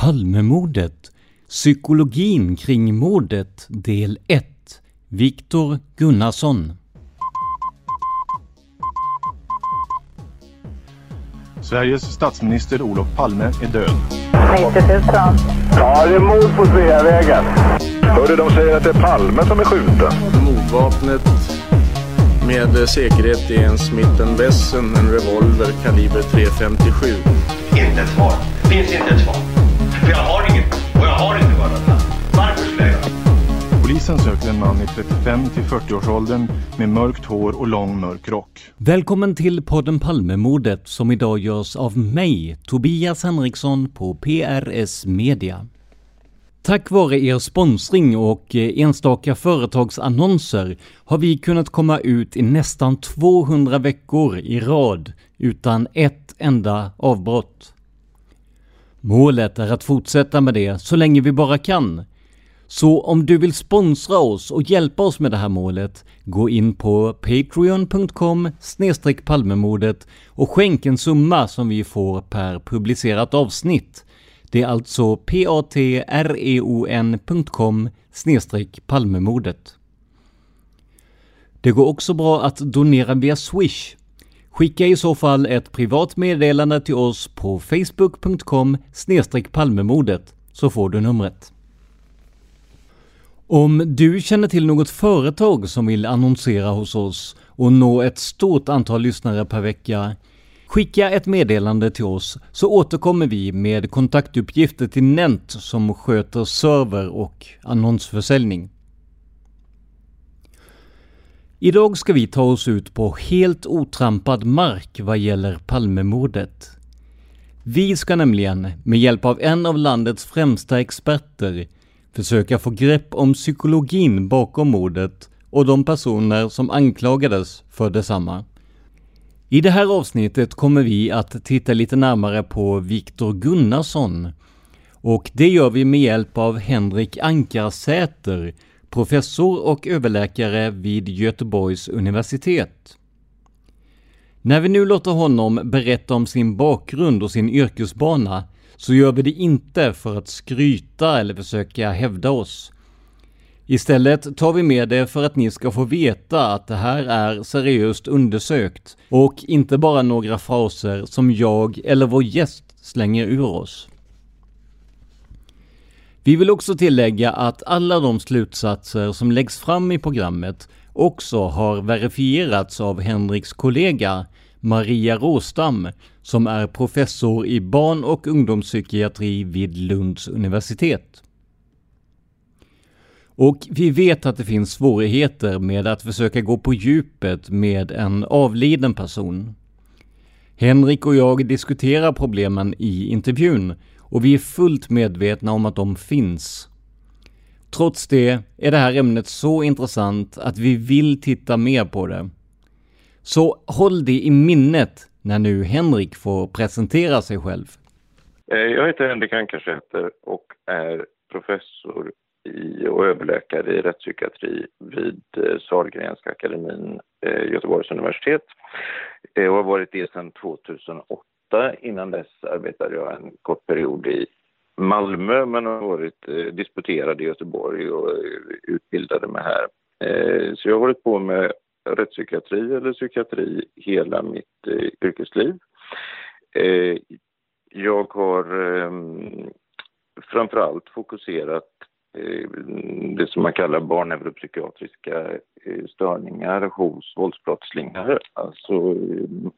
Palmemordet Psykologin kring mordet del 1 Viktor Gunnarsson Sveriges statsminister Olof Palme är död. 90 000. Ja, det är mord på Sveavägen. Hörde de säger att det är Palme som är skjuten. Mordvapnet med säkerhet är en Smith Wesson, en revolver kaliber .357. Inte ett svar. Finns inte ett svar. För jag har inget. Och jag har inte varit Varför skulle jag göra Polisen söker en man i 35 till 40-årsåldern med mörkt hår och lång mörk rock. Välkommen till podden Palmemordet som idag görs av mig, Tobias Henriksson på PRS Media. Tack vare er sponsring och enstaka företagsannonser har vi kunnat komma ut i nästan 200 veckor i rad utan ett enda avbrott. Målet är att fortsätta med det så länge vi bara kan. Så om du vill sponsra oss och hjälpa oss med det här målet, gå in på patreon.com palmemordet och skänk en summa som vi får per publicerat avsnitt. Det är alltså patreon.com palmemordet. Det går också bra att donera via Swish. Skicka i så fall ett privat meddelande till oss på facebook.com palmemordet så får du numret. Om du känner till något företag som vill annonsera hos oss och nå ett stort antal lyssnare per vecka, skicka ett meddelande till oss så återkommer vi med kontaktuppgifter till Nent som sköter server och annonsförsäljning. Idag ska vi ta oss ut på helt otrampad mark vad gäller Palmemordet. Vi ska nämligen, med hjälp av en av landets främsta experter, försöka få grepp om psykologin bakom mordet och de personer som anklagades för detsamma. I det här avsnittet kommer vi att titta lite närmare på Viktor Gunnarsson och det gör vi med hjälp av Henrik Ankarsäter, professor och överläkare vid Göteborgs universitet. När vi nu låter honom berätta om sin bakgrund och sin yrkesbana så gör vi det inte för att skryta eller försöka hävda oss. Istället tar vi med det för att ni ska få veta att det här är seriöst undersökt och inte bara några fraser som jag eller vår gäst slänger ur oss. Vi vill också tillägga att alla de slutsatser som läggs fram i programmet också har verifierats av Henriks kollega Maria Råstam som är professor i barn och ungdomspsykiatri vid Lunds universitet. Och vi vet att det finns svårigheter med att försöka gå på djupet med en avliden person. Henrik och jag diskuterar problemen i intervjun och vi är fullt medvetna om att de finns. Trots det är det här ämnet så intressant att vi vill titta mer på det. Så håll det i minnet när nu Henrik får presentera sig själv. Eh, jag heter Henrik Ankarsäter och är professor i och överläkare i rättspsykiatri vid eh, Sahlgrenska akademin, eh, Göteborgs universitet. Och har varit det sedan 2008. Innan dess arbetade jag en kort period i Malmö men har varit eh, disputerad i Göteborg och eh, utbildade mig här. Eh, så jag har hållit på med rättspsykiatri eller psykiatri hela mitt yrkesliv. Jag har eh, framförallt fokuserat det som man kallar barnneuropsykiatriska störningar hos våldsbrottslingar, alltså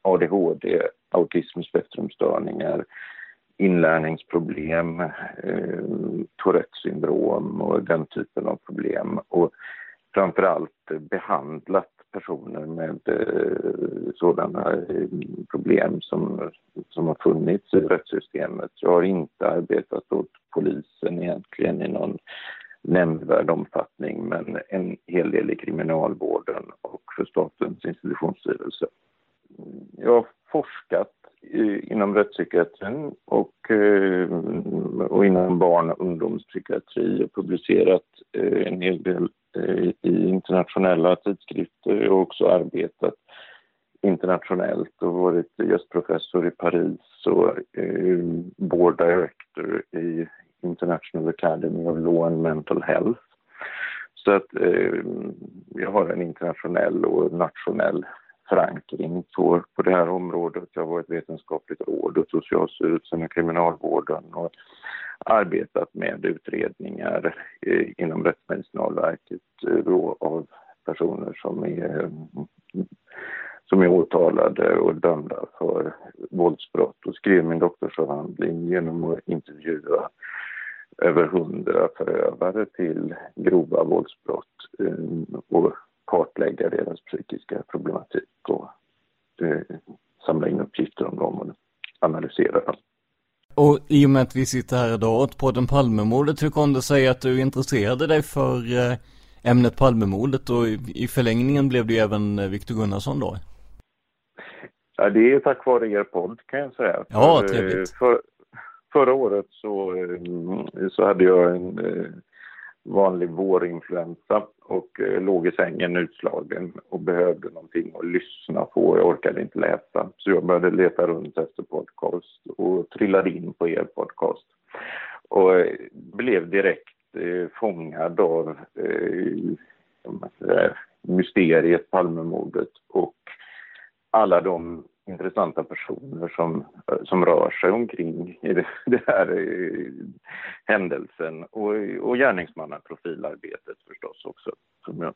ADHD, autismspektrumstörningar, inlärningsproblem, eh, Tourettes syndrom och den typen av problem. Och framförallt behandlat personer med eh, sådana eh, problem som, som har funnits i rättssystemet. Jag har inte arbetat åt polisen egentligen i någon nämnvärd omfattning men en hel del i kriminalvården och för Statens institutionsstyrelse. Jag forskat inom rättspsykiatrin och, eh, och inom barn och ungdomspsykiatri och publicerat eh, en hel del eh, i internationella tidskrifter. och också arbetat internationellt och varit gästprofessor i Paris och eh, board director i International Academy of Law and Mental Health. Så att eh, jag har en internationell och nationell förankring på, på det här området. Jag har varit vetenskapligt råd åt Socialstyrelsen och Kriminalvården och arbetat med utredningar eh, inom Rättsmedicinalverket eh, av personer som är, eh, som är åtalade och dömda för våldsbrott och skrev min doktorsavhandling genom att intervjua över hundra förövare till grova våldsbrott eh, och kartlägga deras psykiska problematik och samla in uppgifter om dem och analysera dem. Och i och med att vi sitter här idag åt podden Palmemordet, hur kom det sig att du intresserade dig för eh, ämnet Palmemordet och i förlängningen blev det ju även eh, Viktor Gunnarsson då? Ja, det är tack vare er podd kan jag säga. Ja, för, trevligt. För, förra året så, så hade jag en vanlig vårinfluensa och eh, låg i sängen utslagen och behövde någonting att lyssna på. Jag orkade inte läsa så jag började leta runt efter podcast och trillade in på er podcast. Och eh, blev direkt eh, fångad av eh, mysteriet Palmemordet och alla de intressanta personer som, eh, som rör sig omkring i det, det här eh, händelsen och, och gärningsmannaprofilarbetet förstås också som jag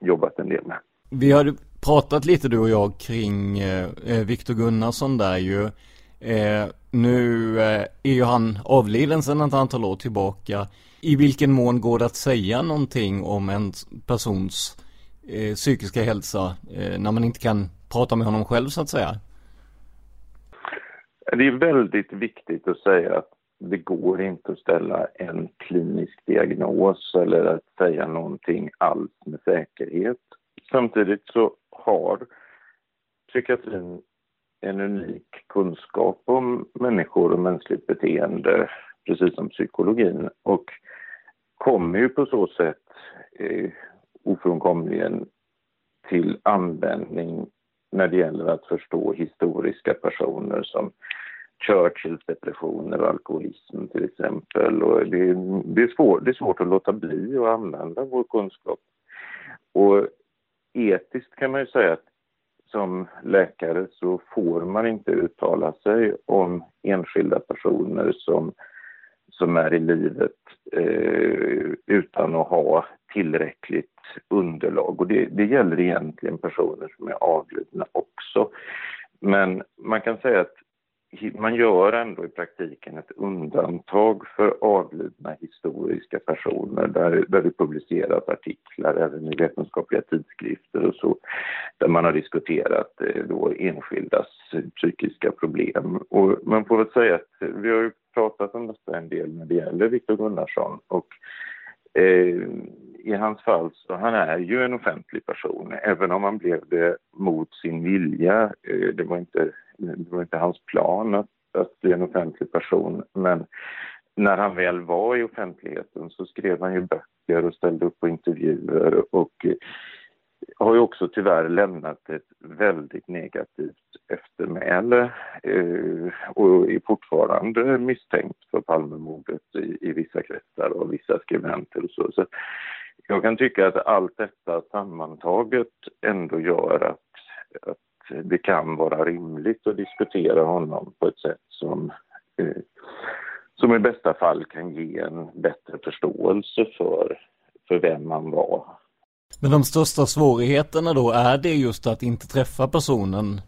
jobbat en del med. Vi har pratat lite du och jag kring eh, eh Viktor Gunnarsson där ju. Eh, nu eh, är ju han avliden sedan ett antal år tillbaka. I vilken mån går det att säga någonting om en persons eh, psykiska hälsa eh, när man inte kan prata med honom själv så att säga? Det är väldigt viktigt att säga att det går inte att ställa en klinisk diagnos eller att säga någonting alls med säkerhet. Samtidigt så har psykiatrin en unik kunskap om människor och mänskligt beteende, precis som psykologin, och kommer ju på så sätt eh, ofrånkomligen till användning när det gäller att förstå historiska personer som Churchills depressioner och alkoholism till exempel. Och det, det, är svår, det är svårt att låta bli att använda vår kunskap. Och etiskt kan man ju säga att som läkare så får man inte uttala sig om enskilda personer som, som är i livet eh, utan att ha tillräckligt underlag. Och det, det gäller egentligen personer som är avlidna också. Men man kan säga att man gör ändå i praktiken ett undantag för avlidna historiska personer där, där det publiceras artiklar även i vetenskapliga tidskrifter och så där man har diskuterat eh, då enskildas psykiska problem. Och man får väl säga att vi har ju pratat om detta en del när det gäller Viktor Gunnarsson och eh, i hans fall så han är ju en offentlig person, även om han blev det mot sin vilja. Eh, det var inte, det var inte hans plan att, att bli en offentlig person, men när han väl var i offentligheten så skrev han ju böcker och ställde upp på intervjuer och eh, har ju också tyvärr lämnat ett väldigt negativt eftermäle eh, och är fortfarande misstänkt för Palmemordet i, i vissa kretsar och vissa skribenter och så. så. Jag kan tycka att allt detta sammantaget ändå gör att, att det kan vara rimligt att diskutera honom på ett sätt som eh, som i bästa fall kan ge en bättre förståelse för, för vem man var men de största svårigheterna då, är det just att inte träffa personen?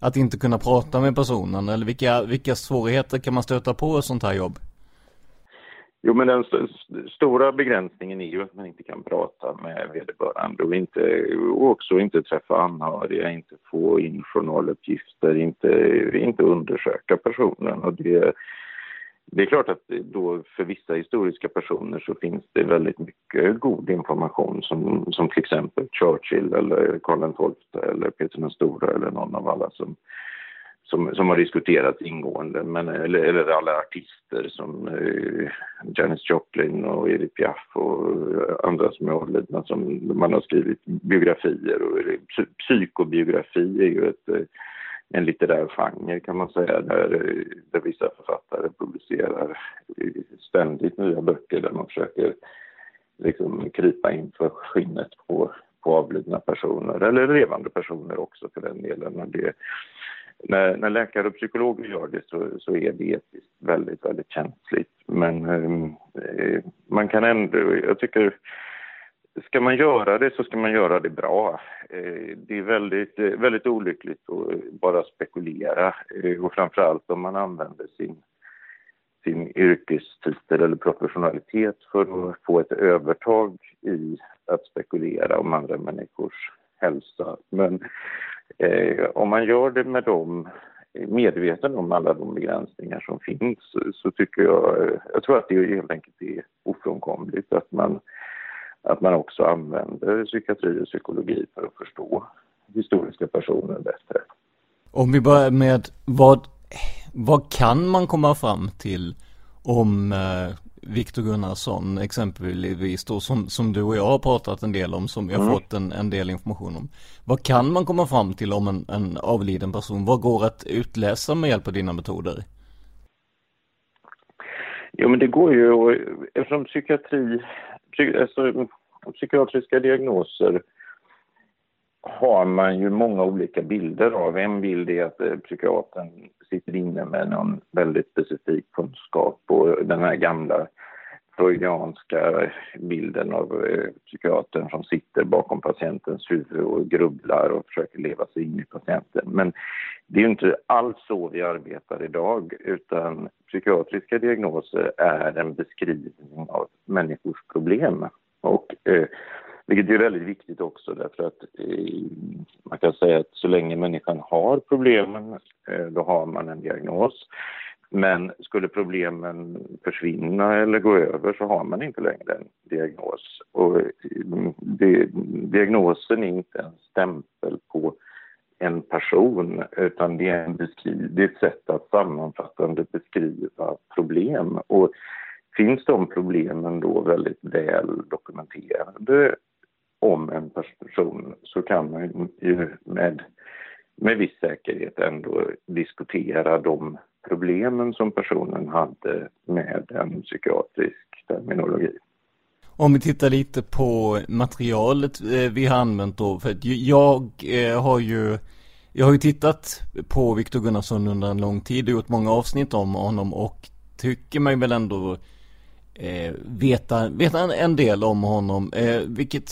Att inte kunna prata med personen? Eller vilka, vilka svårigheter kan man stöta på i sånt här jobb? Jo, men den st stora begränsningen är ju att man inte kan prata med vederbörande och, inte, och också inte träffa anhöriga, inte få in journaluppgifter, inte, inte undersöka personen. Och det, det är klart att då för vissa historiska personer så finns det väldigt mycket god information som, som till exempel Churchill eller Karl XII eller Peter den stora eller någon av alla som, som, som har diskuterats ingående, men, eller, eller alla artister som eh, Janis Joplin och Edith Piaf och eh, andra som är avlidna som man har skrivit biografier och psykobiografi är ju ett eh, en litterär genre kan man säga där, eh, där vissa författare publicerar ständigt nya böcker där man försöker liksom krypa in för skinnet på, på avlidna personer eller levande personer också för den delen. Och det, när, när läkare och psykologer gör det så, så är det etiskt väldigt, väldigt känsligt. Men ehm, eh, man kan ändå, jag tycker ska man göra det så ska man göra det bra. Eh, det är väldigt, eh, väldigt olyckligt att bara spekulera eh, och framförallt om man använder sin, sin yrkestitel eller professionalitet för att få ett övertag i att spekulera om andra människors hälsa. Men eh, om man gör det med dem medveten om alla de begränsningar som finns så tycker jag, jag tror att det helt enkelt är ofrånkomligt att man att man också använder psykiatri och psykologi för att förstå historiska personer bättre. Om vi börjar med vad, vad kan man komma fram till om eh, Viktor Gunnarsson exempelvis då som, som du och jag har pratat en del om som jag mm. fått en, en del information om. Vad kan man komma fram till om en, en avliden person? Vad går att utläsa med hjälp av dina metoder? Jo men det går ju, eftersom psykiatri alltså, psykiatriska diagnoser har man ju många olika bilder av. En bild är att eh, psykiatern sitter inne med någon väldigt specifik kunskap och den här gamla freudianska bilden av eh, psykiatern som sitter bakom patientens huvud och grubblar och försöker leva sig in i patienten. Men det är ju inte alls så vi arbetar idag utan psykiatriska diagnoser är en beskrivning av människors problem. Och, eh, vilket är väldigt viktigt också därför att eh, man kan säga att så länge människan har problemen eh, då har man en diagnos. Men skulle problemen försvinna eller gå över så har man inte längre en diagnos. Och eh, det, diagnosen är inte en stämpel på en person utan det är, en beskriv, det är ett sätt att sammanfattande beskriva problem. Och finns de problemen då väldigt väl dokumenterade om en person så kan man ju med, med viss säkerhet ändå diskutera de problemen som personen hade med en psykiatrisk terminologi. Om vi tittar lite på materialet eh, vi har använt då, för att jag eh, har ju jag har ju tittat på Viktor Gunnarsson under en lång tid och gjort många avsnitt om honom och tycker mig väl ändå eh, veta, veta en, del om honom. Eh, vilket,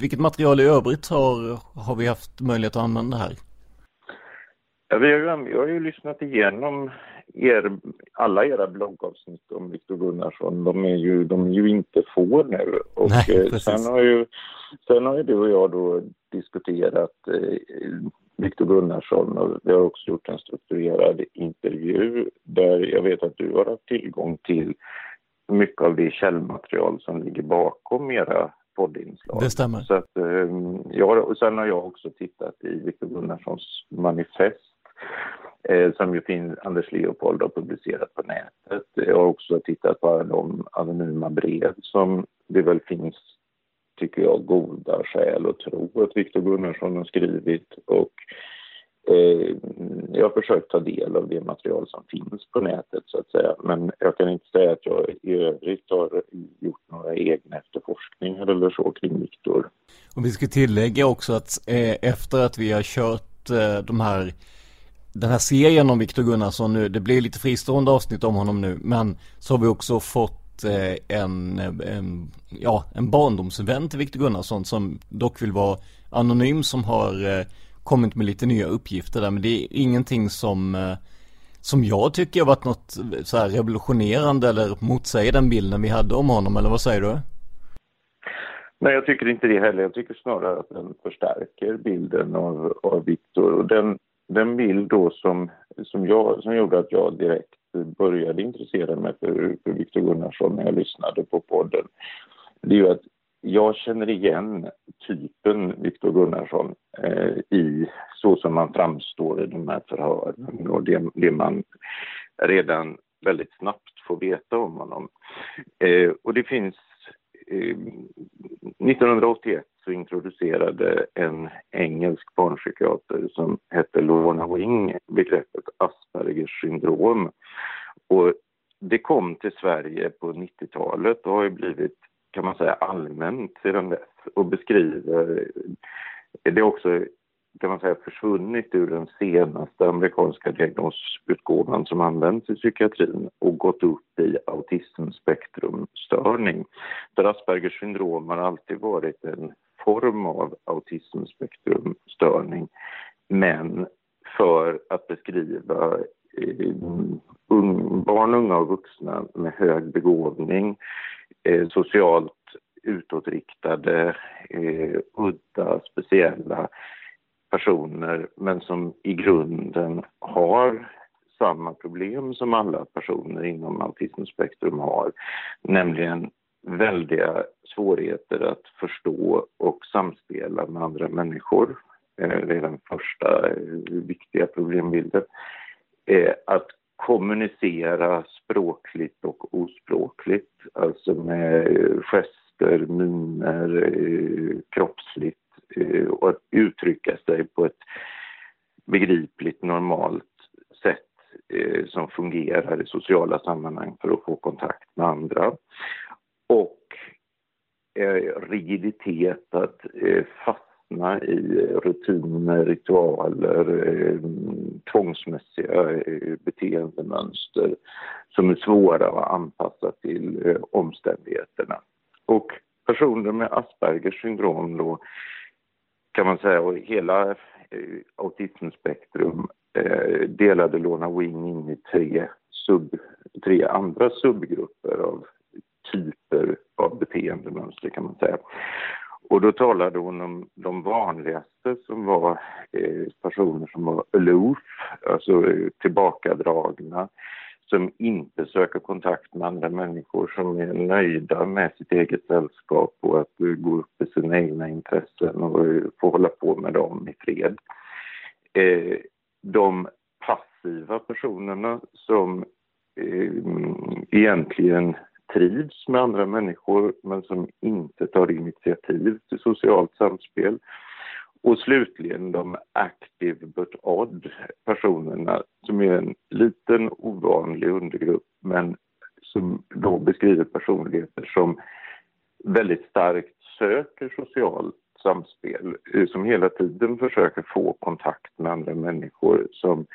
vilket material i övrigt har, har vi haft möjlighet att använda här? Ja, vi har ju, jag har ju lyssnat igenom er, alla era bloggavsnitt om Viktor Gunnarsson. De är ju, de är ju inte få nu. Och Nej, eh, sen, har ju, sen har ju du och jag då diskuterat eh, Viktor Gunnarsson och vi har också gjort en strukturerad intervju där jag vet att du har haft tillgång till mycket av det källmaterial som ligger bakom era poddinslag. Det stämmer. Så att, ehm, ja, och sen har jag också tittat i Viktor Gunnarssons manifest eh, som ju finns, Anders Leopold har publicerat på nätet. Jag har också tittat på alla de anonyma brev som det väl finns, tycker jag, goda skäl att tro att Viktor Gunnarsson har skrivit och Eh, jag har försökt ta del av det material som finns på nätet så att säga. Men jag kan inte säga att jag i övrigt har gjort några egna efterforskningar eller så kring Viktor. Och vi ska tillägga också att eh, efter att vi har kört eh, de här den här serien om Viktor Gunnarsson nu, det blir lite fristående avsnitt om honom nu, men så har vi också fått eh, en, eh, en, ja, en barndomsvän till Viktor Gunnarsson som dock vill vara anonym som har eh, kommit med lite nya uppgifter där, men det är ingenting som eh, som jag tycker har varit något eh, så här revolutionerande eller motsäger den bilden vi hade om honom, eller vad säger du? Nej, jag tycker inte det heller. Jag tycker snarare att den förstärker bilden av, av Viktor. Och den, den bild då som, som, jag, som gjorde att jag direkt började intressera mig för, för Viktor Gunnarsson när jag lyssnade på podden, det är ju att jag känner igen typen Viktor Gunnarsson eh, i så som man framstår i de här förhören och det, det man redan väldigt snabbt får veta om honom. Eh, och det finns... Eh, 1981 så introducerade en engelsk barnpsykiater som hette Lorna Wing begreppet Aspergers syndrom. Och det kom till Sverige på 90-talet och har ju blivit kan man säga allmänt sedan dess och beskriver eh, det är också kan man säga försvunnit ur den senaste amerikanska diagnosutgåvan som används i psykiatrin och gått upp i autismspektrumstörning. Där Aspergers syndrom har alltid varit en form av autismspektrumstörning men för att beskriva Eh, barn, unga och vuxna med hög begåvning eh, socialt utåtriktade, eh, udda, speciella personer men som i grunden har samma problem som alla personer inom autismspektrum har, nämligen väldiga svårigheter att förstå och samspela med andra människor. Det är den första eh, viktiga problembilden. Eh, att kommunicera språkligt och ospråkligt, alltså med eh, gester, miner, eh, kroppsligt eh, och att uttrycka sig på ett begripligt, normalt sätt eh, som fungerar i sociala sammanhang för att få kontakt med andra. Och rigiditet, att fast fastna i rutiner, ritualer, eh, tvångsmässiga eh, beteendemönster som är svåra att anpassa till eh, omständigheterna. Och personer med Aspergers syndrom då kan man säga, och hela autismspektrum delade Lorna Wing in i tre, sub, tre andra subgrupper av typer av beteendemönster kan man säga. Och då talade hon om de vanligaste som var eh, personer som var aloof, alltså eh, tillbakadragna, som inte söker kontakt med andra människor, som är nöjda med sitt eget sällskap och att eh, gå upp i sina egna intressen och få hålla på med dem i fred. De passiva personerna som mm, egentligen trivs med andra människor men som inte tar initiativ till socialt samspel. Och slutligen de active but odd personerna som är en liten ovanlig undergrupp men som då beskriver personligheter som väldigt starkt söker socialt samspel, eh, som hela tiden försöker få kontakt med andra människor, som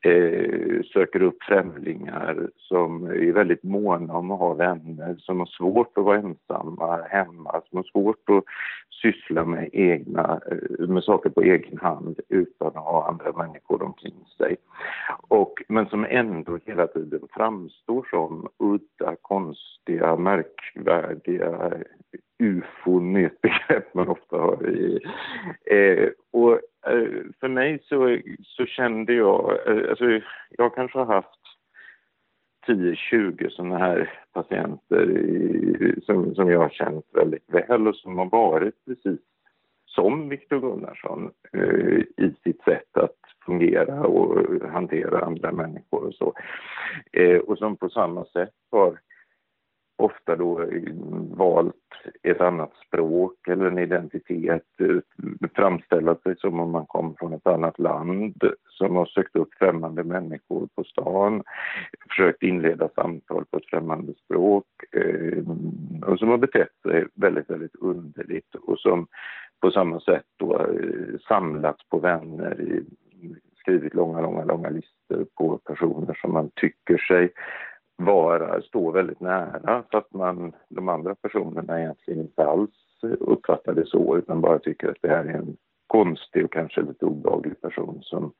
eh, söker upp främlingar, som är väldigt måna om att ha vänner, som har svårt att vara ensamma hemma, som har svårt att syssla med, egna, eh, med saker på egen hand utan att ha andra människor omkring sig. Och, men som ändå hela tiden framstår som udda, konstiga, märkvärdiga, ufon är ett begrepp man ofta hör i. Eh, och Eh, för mig så, så kände jag, eh, alltså jag kanske har haft 10-20 sådana här patienter i, som, som jag har känt väldigt väl och som har varit precis som Viktor Gunnarsson eh, i sitt sätt att fungera och hantera andra människor och så. Eh, och som på samma sätt har ofta då eh, valt ett annat språk eller en identitet, framställa sig som om man kom från ett annat land, som har sökt upp främmande människor på stan, försökt inleda samtal på ett främmande språk eh, och som har betett sig väldigt, väldigt underligt och som på samma sätt då eh, samlats på vänner, i, skrivit långa, långa, långa listor på personer som man tycker sig vara, stå väldigt nära så att man, de andra personerna egentligen inte alls uppfattar det så utan bara tycker att det här är en konstig och kanske lite obehaglig person som,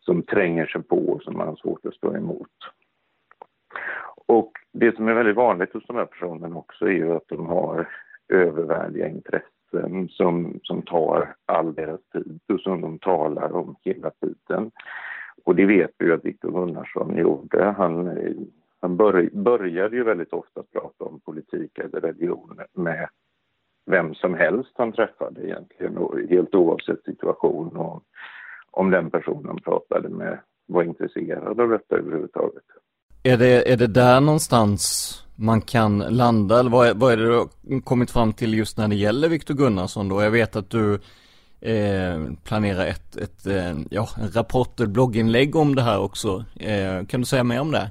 som tränger sig på och som man har svårt att stå emot. Och det som är väldigt vanligt hos de här personerna också är ju att de har övervärdiga intressen som, som tar all deras tid och som de talar om hela tiden. Och det vet vi ju att Viktor Gunnarsson gjorde. Han han bör, började ju väldigt ofta prata om politik eller religion med vem som helst han träffade egentligen, och helt oavsett situation och om den personen pratade med var intresserad av detta överhuvudtaget. Är det, är det där någonstans man kan landa eller vad är, vad är det du har kommit fram till just när det gäller Viktor Gunnarsson då? Jag vet att du eh, planerar ett, ett eh, ja, en rapport, ett blogginlägg om det här också. Eh, kan du säga mer om det?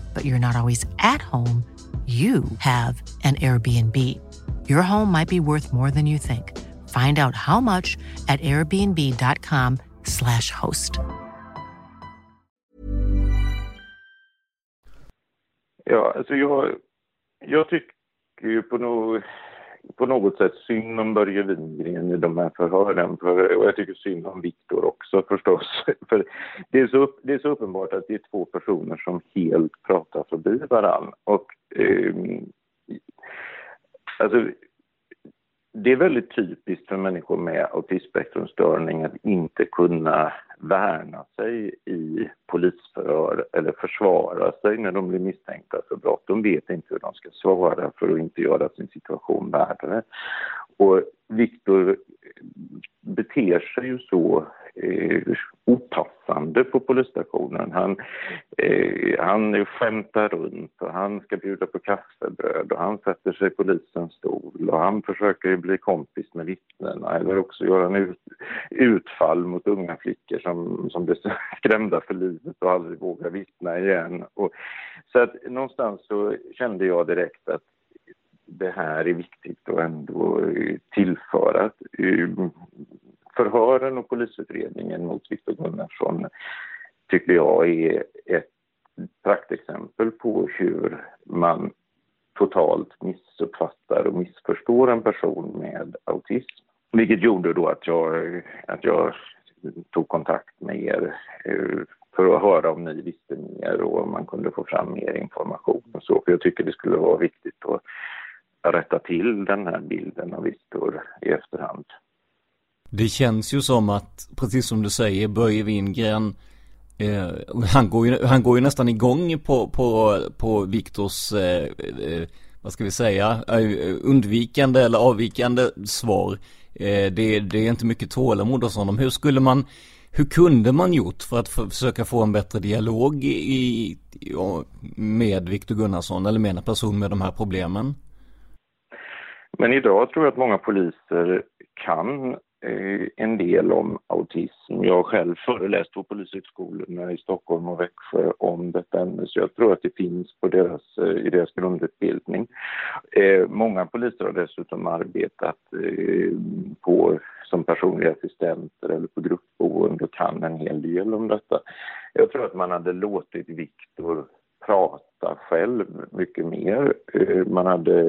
but you're not always at home, you have an Airbnb. Your home might be worth more than you think. Find out how much at airbnb.com slash host. Ja, alltså jag, jag tycker ju på på något sätt synd om Börje Wingren i de här förhören. För, och jag tycker synd om Viktor också förstås. För det är, så, det är så uppenbart att det är två personer som helt pratar förbi varann. Och eh, alltså, det är väldigt typiskt för människor med autismspektrumstörning att inte kunna värna sig i polisförhör eller försvara sig när de blir misstänkta för brott. De vet inte hur de ska svara för att inte göra sin situation värre. Och Viktor beter sig ju så eh, opassande på polisstationen. Han, eh, han skämtar runt och han ska bjuda på kaffebröd och han sätter sig i polisens stol och han försöker bli kompis med vittnena eller också göra en ut, utfall mot unga flickor som, som blir skrämda för livet och aldrig vågar vittna igen. Och, så att någonstans så kände jag direkt att det här är viktigt att ändå eh, tillföra. Eh, förhören och polisutredningen mot Viktor Gunnarsson tycker jag är ett praktexempel på hur man totalt missuppfattar och missförstår en person med autism. Vilket gjorde då att jag, att jag tog kontakt med er eh, för att höra om ni visste mer och om man kunde få fram mer information och så. För jag tycker det skulle vara viktigt att rätta till den här bilden av Viktor i efterhand. Det känns ju som att, precis som du säger, Börje Wingren eh, han, går ju, han går ju nästan igång på, på, på Viktors, eh, eh, vad ska vi säga, eh, undvikande eller avvikande svar. Eh, det, det är inte mycket tålamod hos honom. Hur skulle man, hur kunde man gjort för att försöka få en bättre dialog i, i, med Viktor Gunnarsson eller med en person med de här problemen? Men idag tror jag att många poliser kan eh, en del om autism. Jag har själv föreläst på polishögskolorna i Stockholm och Växjö om detta ämne så jag tror att det finns på deras, eh, i deras grundutbildning. Eh, många poliser har dessutom arbetat eh, på, som personliga assistenter eller på gruppboende och kan en hel del om detta. Jag tror att man hade låtit Viktor prata själv mycket mer. Eh, man hade,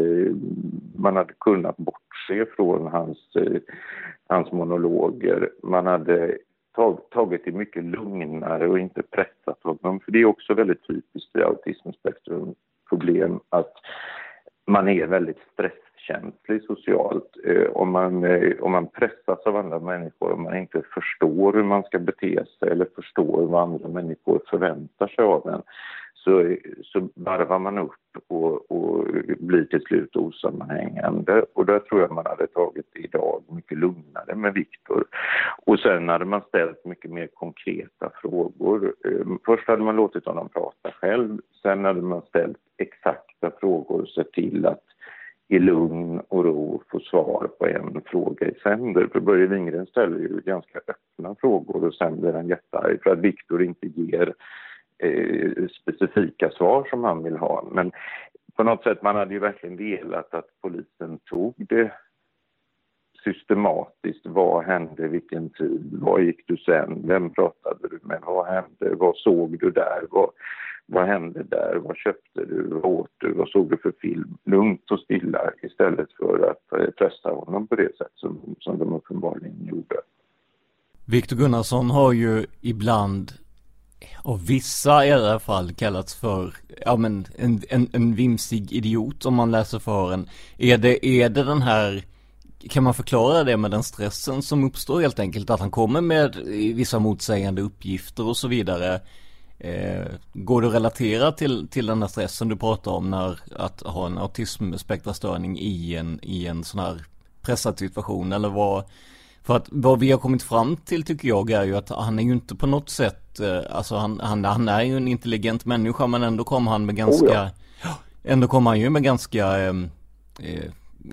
man hade kunnat bortse från hans, eh, hans monologer. Man hade tagit det mycket lugnare och inte pressat honom. För det är också väldigt typiskt i autismspektrum problem att man är väldigt stresskänslig socialt. Eh, om man, eh, om man pressas av andra människor, om man inte förstår hur man ska bete sig eller förstår vad andra människor förväntar sig av en, så, så varvar man upp och, och blir till slut osammanhängande. Och där tror jag man hade tagit det idag mycket lugnare med Viktor. Och sen hade man ställt mycket mer konkreta frågor. Ehm, först hade man låtit honom prata själv, sen hade man ställt exakta frågor och sett till att i lugn och ro få svar på en fråga i sänder. För Börje Wingren ställer ju ganska öppna frågor och sen blir han jättearg för att Viktor inte ger eh, specifika svar som han vill ha. Men på något sätt, man hade ju verkligen velat att polisen tog det systematiskt. Vad hände, vilken tid, vad gick du sen, vem pratade du med, vad hände, vad såg du där, vad, vad hände där, vad köpte du, vad åt du, vad såg du för film? Lugnt och stilla istället för att eh, pressa honom på det sätt som, som de uppenbarligen gjorde. Viktor Gunnarsson har ju ibland av vissa i alla fall kallats för, ja men en, en, en vimsig idiot om man läser för en. Är det, är det den här, kan man förklara det med den stressen som uppstår helt enkelt? Att han kommer med vissa motsägande uppgifter och så vidare. Eh, går det att relatera till, till den här stressen du pratar om när att ha en autismspektrastörning i en, i en sån här pressad situation eller vad, för att vad vi har kommit fram till tycker jag är ju att han är ju inte på något sätt, eh, alltså han, han, han är ju en intelligent människa men ändå kommer han med ganska, oh ja. ändå kommer han ju med ganska eh, eh,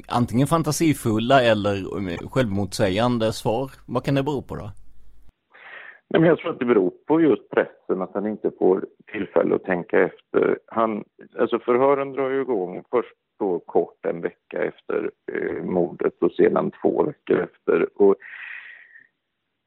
antingen fantasifulla eller eh, självmotsägande svar. Vad kan det bero på då? Nej, men jag tror att det beror på just pressen, att han inte får tillfälle att tänka efter. Han, alltså förhören drar ju igång först då kort en vecka efter eh, mordet och sedan två veckor efter. Och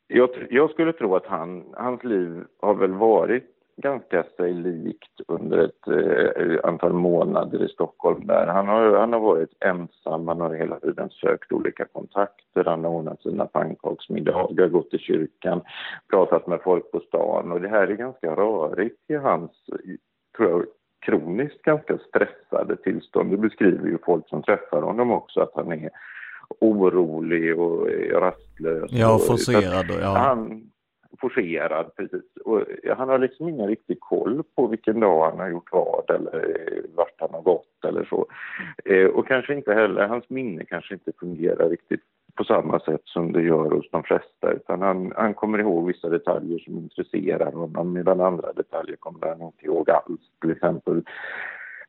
jag, jag, skulle tro att han, hans liv har väl varit ganska sig likt under ett eh, antal månader i Stockholm. Där. Han, har, han har varit ensam, han har hela tiden sökt olika kontakter, han har ordnat sina pannkaksmiddagar, gått till kyrkan, pratat med folk på stan och det här är ganska rörigt i hans, tror jag, kroniskt ganska stressade tillstånd. Det beskriver ju folk som träffar honom också, att han är orolig och rastlös. Ja, forcerad. Och, ja. Han, forcerad, precis. Och han har liksom ingen riktig koll på vilken dag han har gjort vad eller vart han har gått eller så. Eh, och kanske inte heller, hans minne kanske inte fungerar riktigt på samma sätt som det gör hos de flesta utan han, han kommer ihåg vissa detaljer som intresserar honom medan andra detaljer kommer han inte ihåg alls. Till exempel,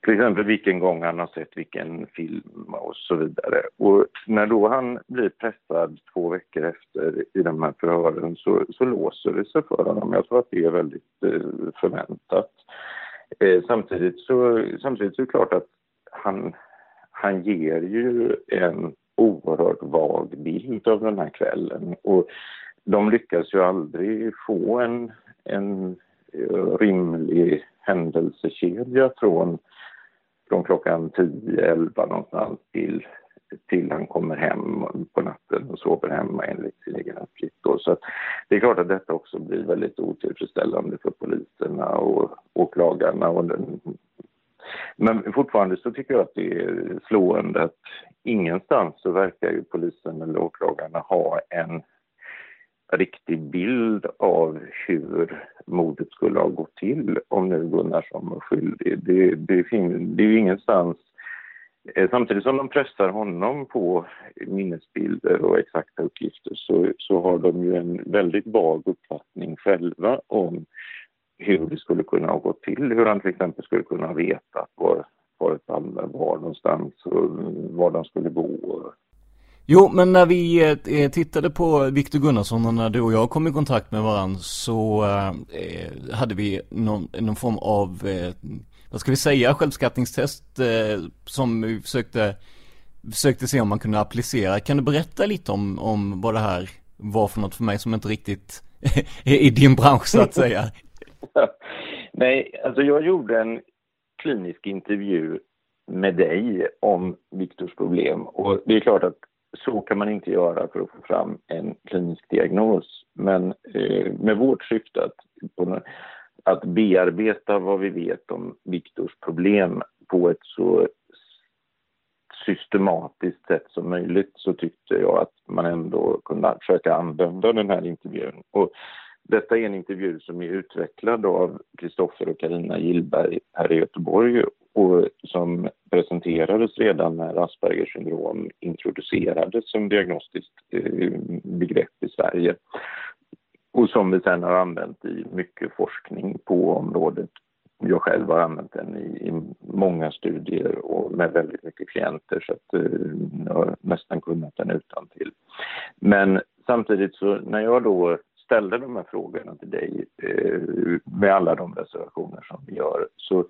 till exempel vilken gång han har sett vilken film och så vidare. Och när då han blir pressad två veckor efter i de här förhören så, så låser det sig för honom. Jag tror att det är väldigt eh, förväntat. Eh, samtidigt, så, samtidigt så är det klart att han, han ger ju en oerhört vag bild av den här kvällen. Och de lyckas ju aldrig få en, en eh, rimlig händelsekedja från, från klockan 10-11 någonstans till, till han kommer hem på natten och sover hemma enligt sin egen uppgift. Så det är klart att detta också blir väldigt otillfredsställande för poliserna och åklagarna och den men fortfarande så tycker jag att det är slående att ingenstans så verkar ju polisen eller åklagarna ha en riktig bild av hur mordet skulle ha gått till om nu Gunnarsson var skyldig. Det, det, det är ju ingenstans eh, Samtidigt som de pressar honom på minnesbilder och exakta uppgifter så, så har de ju en väldigt vag uppfattning själva om hur det skulle kunna ha gått till, hur han till exempel skulle kunna ha vetat var, var Palme var någonstans och var de skulle bo. Jo, men när vi eh, tittade på Viktor Gunnarsson och när du och jag kom i kontakt med varandra så eh, hade vi någon, någon form av, eh, vad ska vi säga, självskattningstest eh, som vi försökte, försökte se om man kunde applicera. Kan du berätta lite om, om vad det här var för något för mig som inte riktigt är i din bransch så att säga? Nej, alltså jag gjorde en klinisk intervju med dig om Viktors problem och det är klart att så kan man inte göra för att få fram en klinisk diagnos. Men eh, med vårt syfte att, på, att bearbeta vad vi vet om Viktors problem på ett så systematiskt sätt som möjligt så tyckte jag att man ändå kunde försöka använda den här intervjun. Och detta är en intervju som är utvecklad av Kristoffer och Karina Gillberg här i Göteborg och som presenterades redan när Aspergers syndrom introducerades som diagnostiskt eh, begrepp i Sverige och som vi sedan har använt i mycket forskning på området. Jag själv har använt den i, i många studier och med väldigt mycket klienter så att eh, jag har nästan kunnat den utan till. Men samtidigt så när jag då ställde de här frågorna till dig eh, med alla de reservationer som vi gör så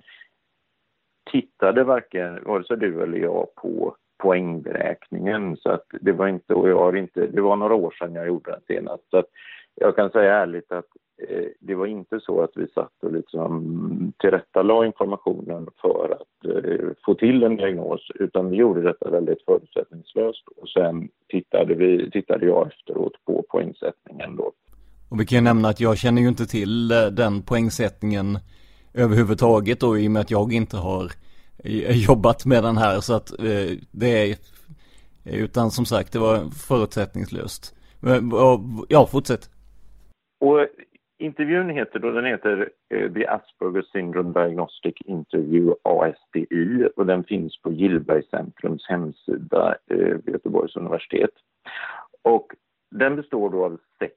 tittade varken vare sig du eller jag på poängberäkningen så att det var inte, och jag har inte, det var några år sedan jag gjorde den senast. Så att jag kan säga ärligt att eh, det var inte så att vi satt och liksom tillrättalade informationen för att eh, få till en diagnos utan vi gjorde detta väldigt förutsättningslöst. Och sen tittade, vi, tittade jag efteråt på poängsättningen då. Och vi kan ju nämna att jag känner ju inte till eh, den poängsättningen överhuvudtaget då i och med att jag inte har eh, jobbat med den här så att eh, det är utan som sagt det var förutsättningslöst. Ja, fortsätt. Och eh, intervjun heter då, den heter The Asperger Syndrome Diagnostic Interview ASDI och den finns på Gillbergscentrums hemsida vid Göteborgs universitet. Och den består då av sex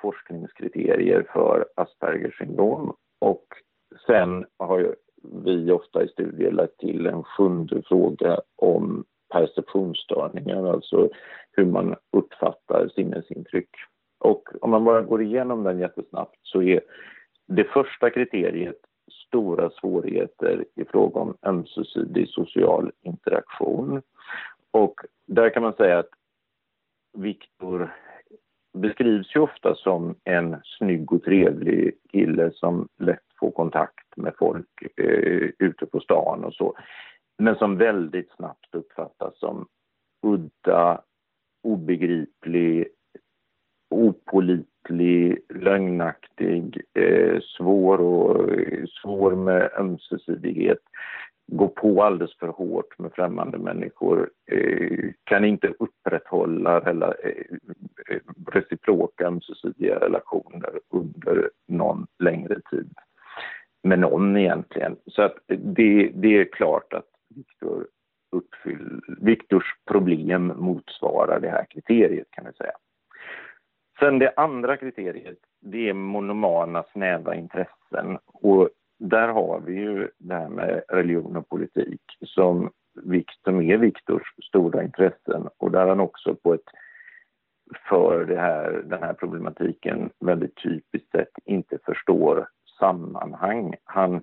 forskningskriterier för Aspergers syndrom och sen har vi ofta i studier lagt till en sjunde fråga om perceptionsstörningar, alltså hur man uppfattar sinnesintryck. Och om man bara går igenom den jättesnabbt så är det första kriteriet stora svårigheter i fråga om ömsesidig social interaktion. Och där kan man säga att Viktor beskrivs ju ofta som en snygg och trevlig kille som lätt får kontakt med folk eh, ute på stan och så. Men som väldigt snabbt uppfattas som udda, obegriplig, opolitlig, lögnaktig, eh, svår, och, eh, svår med ömsesidighet gå på alldeles för hårt med främmande människor, eh, kan inte upprätthålla rela, eh, eh, reciproka ömsesidiga relationer under någon längre tid med någon egentligen. Så att det, det är klart att Viktor uppfyll, Viktors problem motsvarar det här kriteriet kan vi säga. Sen det andra kriteriet, det är monomana snäva intressen. Och där har vi ju det här med religion och politik som, som är Viktors stora intressen och där han också på ett för det här, den här problematiken väldigt typiskt sett inte förstår sammanhang. Han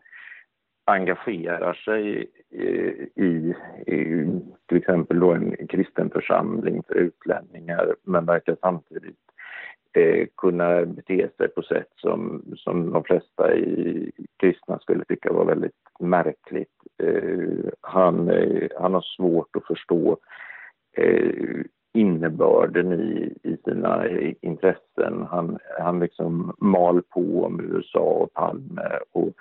engagerar sig eh, i, i till exempel då en kristen församling för utlänningar men verkar samtidigt eh, kunna bete sig på sätt som, som de flesta i kristna skulle tycka var väldigt märkligt. Eh, han, eh, han har svårt att förstå eh, innebörden i, i sina intressen. Han, han liksom mal på om USA och Palme och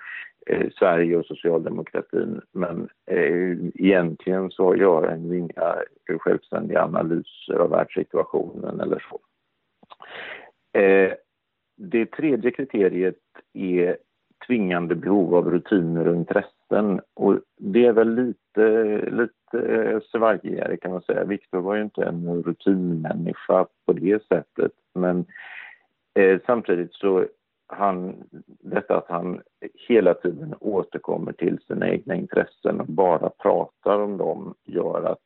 eh, Sverige och socialdemokratin men eh, egentligen så gör han ju inga självständiga analyser av världssituationen eller så. Eh, det tredje kriteriet är tvingande behov av rutiner och intressen och det är väl lite, lite eh, svajigare kan man säga. Viktor var ju inte en rutinmänniska på det sättet men eh, samtidigt så han, detta att han hela tiden återkommer till sina egna intressen och bara pratar om dem gör att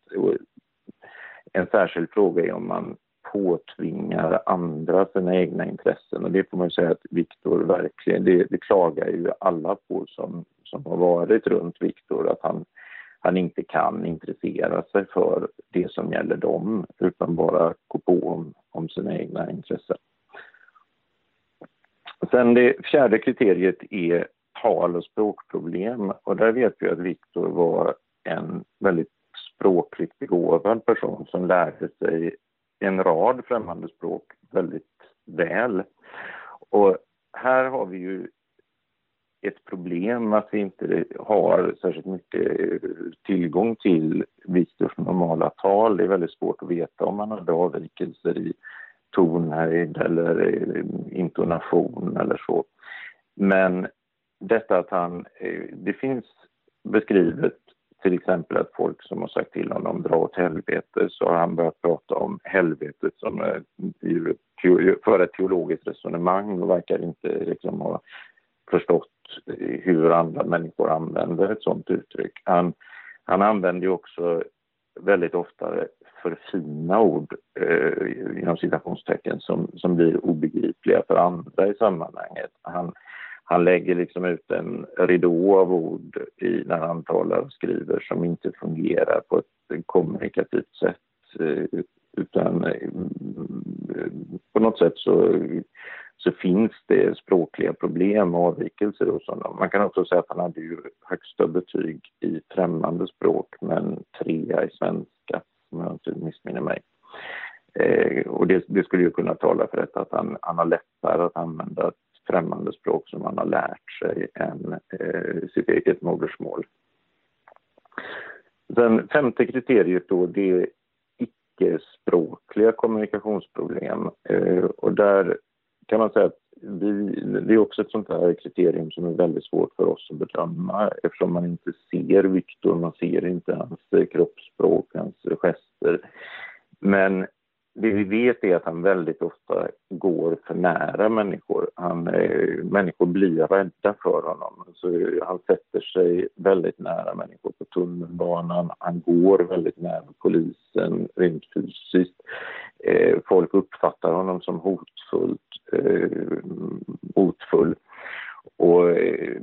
en särskild fråga är om man påtvingar andra sina egna intressen och det får man säga att Viktor verkligen, det, det klagar ju alla på som, som har varit runt Viktor att han, han inte kan intressera sig för det som gäller dem utan bara gå på om, om sina egna intressen. Sen det fjärde kriteriet är tal och språkproblem och där vet vi att Viktor var en väldigt språkligt begåvad person som lärde sig en rad främmande språk väldigt väl. Och här har vi ju ett problem att vi inte har särskilt mycket eh, tillgång till Viktors normala tal. Det är väldigt svårt att veta om man hade avvikelser i tonhöjd eller eh, intonation eller så. Men detta att han, eh, det finns beskrivet till exempel att folk som har sagt till honom dra åt helvete så har han börjat prata om helvetet som eh, för ett teologiskt resonemang och verkar inte liksom ha förstått hur andra människor använder ett sådant uttryck. Han, han använder ju också väldigt ofta för fina ord eh, inom citationstecken som, som blir obegripliga för andra i sammanhanget. Han, han lägger liksom ut en ridå av ord i, när han talar och skriver som inte fungerar på ett kommunikativt sätt eh, utan eh, på något sätt så, så finns det språkliga problem och avvikelser hos honom. Man kan också säga att han hade ju högsta betyg i främmande språk men trea i svenska om jag inte missminner mig. Eh, och det, det, skulle ju kunna tala för detta att han, han har lättare att använda främmande språk som man har lärt sig än eh, sitt eget modersmål. Den femte kriteriet då, det är icke-språkliga kommunikationsproblem. Eh, och där kan man säga att vi, det är också ett sånt här kriterium som är väldigt svårt för oss att bedöma eftersom man inte ser Viktor, man ser inte hans kroppsspråk, hans gester. Men det vi vet är att han väldigt ofta går för nära människor. Han, människor blir rädda för honom. Så han sätter sig väldigt nära människor på tunnelbanan. Han går väldigt nära polisen rent fysiskt. Eh, folk uppfattar honom som hotfullt, eh, hotfull. Och eh,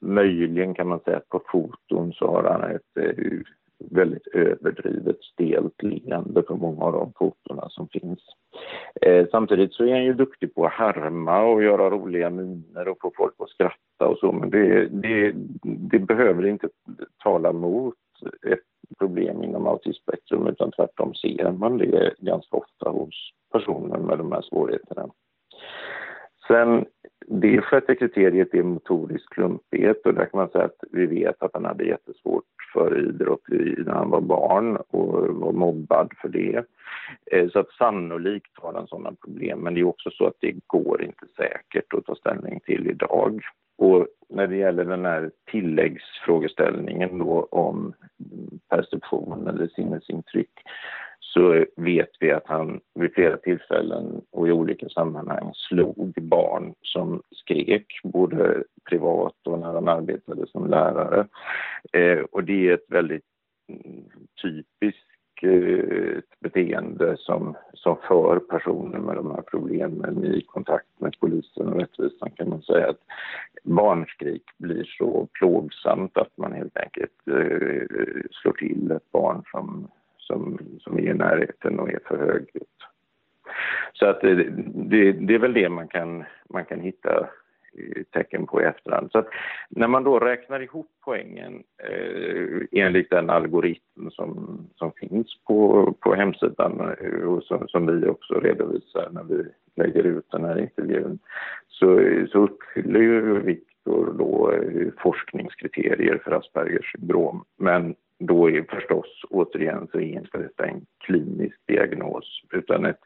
möjligen kan man säga att på foton så har han ett eh, väldigt överdrivet stelt leende på många av de fotona som finns. Eh, samtidigt så är han ju duktig på att härma och göra roliga miner och få folk att skratta och så men det, det, det behöver inte tala mot ett problem inom autismspektrum utan tvärtom ser man det ganska ofta hos personer med de här svårigheterna. Sen det sjätte kriteriet är motorisk klumpighet och där kan man säga att vi vet att han hade jättesvårt för idrott när han var barn och var mobbad för det. Eh, så att sannolikt har han sådana problem men det är också så att det går inte säkert att ta ställning till idag. Och när det gäller den här tilläggsfrågeställningen då om perception eller sinnesintryck så vet vi att han vid flera tillfällen och i olika sammanhang slog barn som skrek, både privat och när han arbetade som lärare. Eh, och det är ett väldigt typiskt eh, beteende som, som för personer med de här problemen i kontakt med polisen och rättvisan kan man säga att barnskrik blir så plågsamt att man helt enkelt eh, slår till ett barn som som, som är i närheten och är för högljutt. Så att det, det, det, är väl det man kan, man kan hitta eh, tecken på i efterhand. Så att när man då räknar ihop poängen eh, enligt den algoritm som, som finns på, på hemsidan eh, och som, som vi också redovisar när vi lägger ut den här intervjun så, så uppfyller ju Viktor då eh, forskningskriterier för Aspergers syndrom. Men då är förstås återigen så är inte detta en klinisk diagnos utan ett,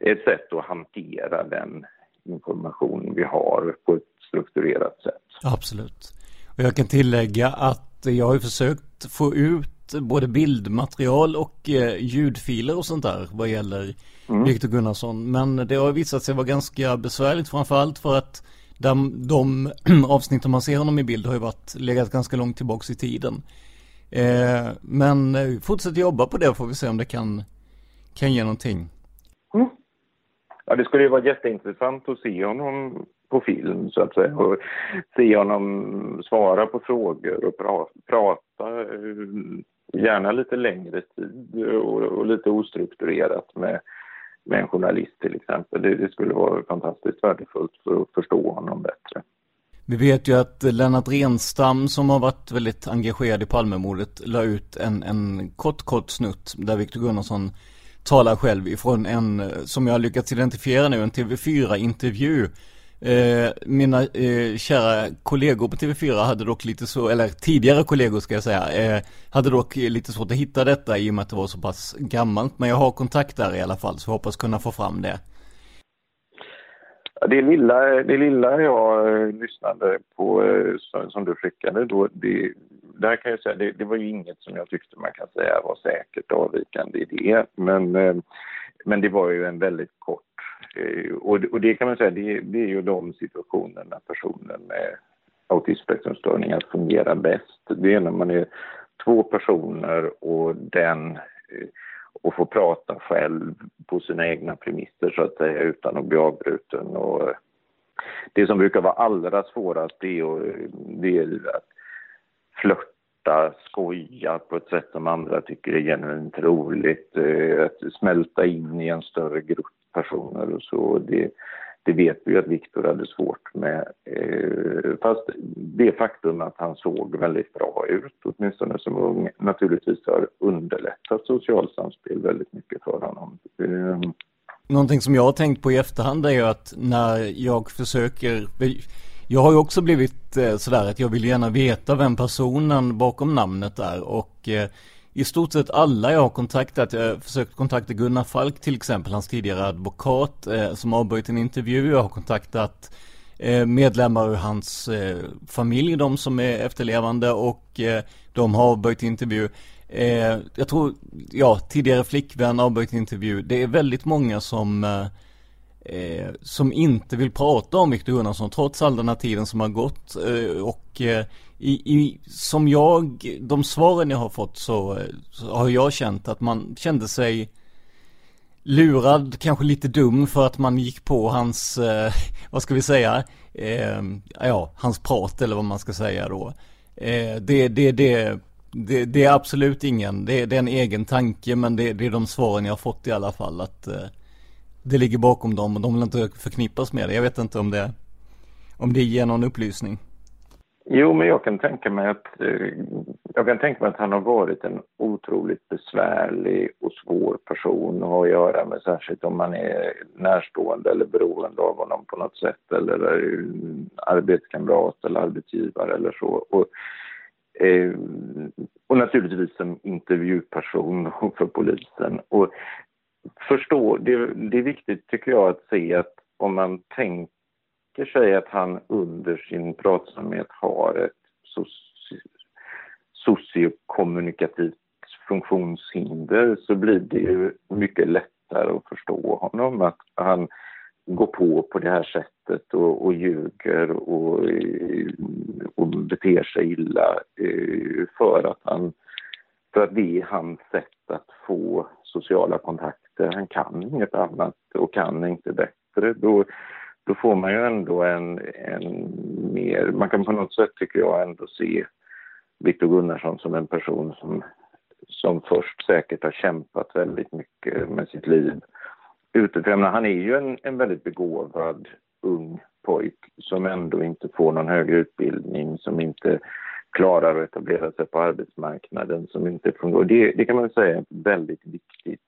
ett sätt att hantera den information vi har på ett strukturerat sätt. Absolut. Och jag kan tillägga att jag har försökt få ut både bildmaterial och eh, ljudfiler och sånt där vad gäller mm. Viktor Gunnarsson. Men det har visat sig vara ganska besvärligt framförallt för att de, de avsnitt man ser honom i bild har ju varit legat ganska långt tillbaks i tiden. Eh, men eh, fortsätt jobba på det får vi se om det kan, kan ge någonting. Mm. Ja, det skulle ju vara jätteintressant att se honom på film så att säga och se honom svara på frågor och pra prata eh, gärna lite längre tid och, och, lite ostrukturerat med, med en journalist till exempel. Det, det skulle vara fantastiskt värdefullt för att förstå honom bättre. Vi vet ju att Lennart Renstam som har varit väldigt engagerad i Palmemordet la ut en, en kort, kort snutt där Viktor Gunnarsson talar själv ifrån en, eh, som jag har lyckats identifiera nu, en TV4-intervju. Eh, mina eh, kära kollegor på TV4 hade dock lite så, eller tidigare kollegor ska jag säga, eh, hade dock lite svårt att hitta detta i och med att det var så pass gammalt. Men jag har kontakt där i alla fall, så jag hoppas kunna få fram det. Det lilla, det lilla jag eh, lyssnade på eh, som du skickade då, det, där kan jag säga, det, det, var ju inget som jag tyckte man kan säga var säkert avvikande i det. Men, eh, men det var ju en väldigt kort, och, och det kan man säga, det, det är ju de situationer när personer med autismspektrumstörningar fungerar bäst. Det är när man är två personer och den och få prata själv på sina egna premisser så att säga utan att bli avbruten. Och eh, det som brukar vara allra svårast det är, det är att flörta, skoja på ett sätt som andra tycker är genuint roligt, eh, att smälta in i en större grupp personer och så. Det, det vet vi att Viktor hade svårt med. Eh, fast det faktum att han såg väldigt bra ut, åtminstone som ung, naturligtvis har underlättat socialsamspel väldigt mycket för honom. Eh, Någonting som jag har tänkt på i efterhand är ju att när jag försöker jag har ju också blivit eh, sådär att jag vill gärna veta vem personen bakom namnet är och eh, i stort sett alla jag har kontaktat, jag har försökt kontakta Gunnar Falk till exempel, hans tidigare advokat eh, som avböjt en intervju. Jag har kontaktat eh, medlemmar ur hans eh, familj, de som är efterlevande och eh, de har avböjt intervju. Eh, jag tror, ja, tidigare flickvän avböjt intervju. Det är väldigt många som eh, eh, som inte vill prata om Viktor Gunnarsson trots all den här tiden som har gått eh, och eh, i, i, som jag, de svaren jag har fått så, så, har jag känt att man kände sig lurad, kanske lite dum för att man gick på hans, eh, vad ska vi säga, eh, ja, hans prat eller vad man ska säga då. Eh, det, det, det, det, det är absolut ingen, det, det, är en egen tanke men det, det är de svaren jag har fått i alla fall att eh, det ligger bakom dem och de vill inte förknippas med det. Jag vet inte om det, om det ger någon upplysning. Jo, men jag kan tänka mig att eh, jag kan tänka mig att han har varit en otroligt besvärlig och svår person att ha att göra med, särskilt om man är närstående eller beroende av honom på något sätt eller arbetskamrat eller arbetsgivare eller så. Och, eh, och naturligtvis en intervjuperson för polisen. Och förstå, det, det är viktigt tycker jag att se att om man tänker sig att han under sin pratsamhet har ett sociokommunikativt funktionshinder så blir det ju mycket lättare att förstå honom. Att han går på på det här sättet och, och ljuger och, och beter sig illa eh, för att, han, för att det är hans sätt att få sociala kontakter. Han kan inget annat och kan inte bättre. Då, då får man ju ändå en, en mer... Man kan på något sätt, tycker jag, ändå se Viktor Gunnarsson som en person som, som först säkert har kämpat väldigt mycket med sitt liv utifrån. Han är ju en, en väldigt begåvad ung pojk som ändå inte får någon högre utbildning, som inte klarar att etablera sig på arbetsmarknaden, som inte fungerar. Det, det kan man säga är ett väldigt viktigt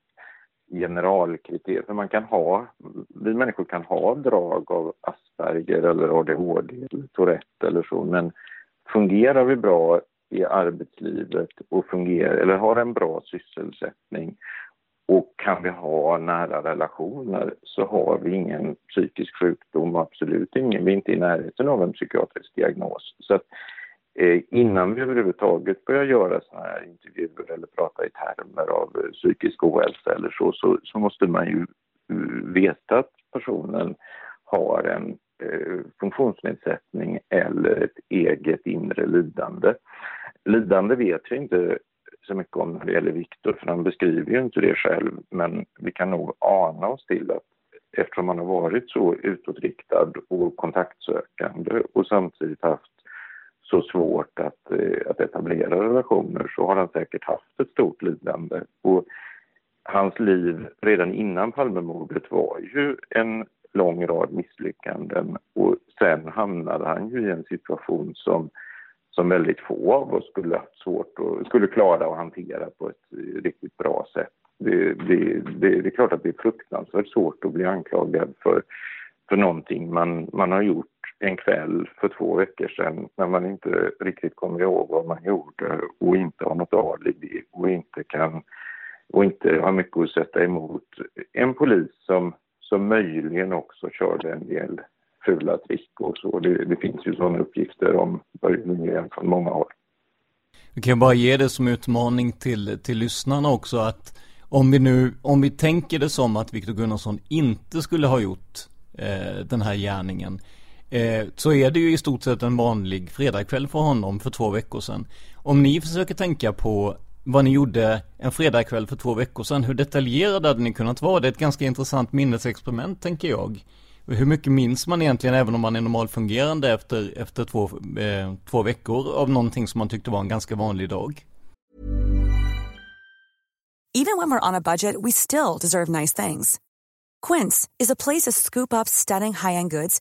generalkriterium. För man kan ha, vi människor kan ha drag av Asperger eller ADHD eller Tourette eller så, men fungerar vi bra i arbetslivet och fungerar, eller har en bra sysselsättning och kan vi ha nära relationer så har vi ingen psykisk sjukdom, absolut ingen. Vi är inte i närheten av en psykiatrisk diagnos. Så att, Eh, innan vi överhuvudtaget börjar göra sådana här intervjuer eller prata i termer av eh, psykisk ohälsa eller så, så, så måste man ju eh, veta att personen har en eh, funktionsnedsättning eller ett eget inre lidande. Lidande vet vi inte så mycket om när det gäller Viktor, för han beskriver ju inte det själv, men vi kan nog ana oss till att eftersom han har varit så utåtriktad och kontaktsökande och samtidigt haft så svårt att, eh, att etablera relationer så har han säkert haft ett stort lidande. Och hans liv redan innan Palmemordet var ju en lång rad misslyckanden och sen hamnade han ju i en situation som som väldigt få av oss skulle haft svårt och skulle klara att hantera på ett riktigt bra sätt. Det, det, det, det, är klart att det är fruktansvärt svårt att bli anklagad för, för någonting man, man har gjort en kväll för två veckor sedan när man inte riktigt kommer ihåg vad man gjorde och inte har något alibi och inte kan och inte har mycket att sätta emot en polis som, som möjligen också körde en del fula trick och så. Det, det finns ju sådana uppgifter om Börje Lundgren från många håll. Vi kan bara ge det som utmaning till, till lyssnarna också att om vi nu, om vi tänker det som att Viktor Gunnarsson inte skulle ha gjort eh, den här gärningen eh, så är det ju i stort sett en vanlig fredagkväll för honom för två veckor sedan. Om ni försöker tänka på vad ni gjorde en fredagkväll för två veckor sedan, hur detaljerade hade ni kunnat vara? Det är ett ganska intressant minnesexperiment tänker jag. Hur mycket minns man egentligen även om man är normalfungerande efter, efter två, eh, två veckor av någonting som man tyckte var en ganska vanlig dag? Even when we're on a budget we still deserve nice things. Quince is a place to scoop up stunning high-end goods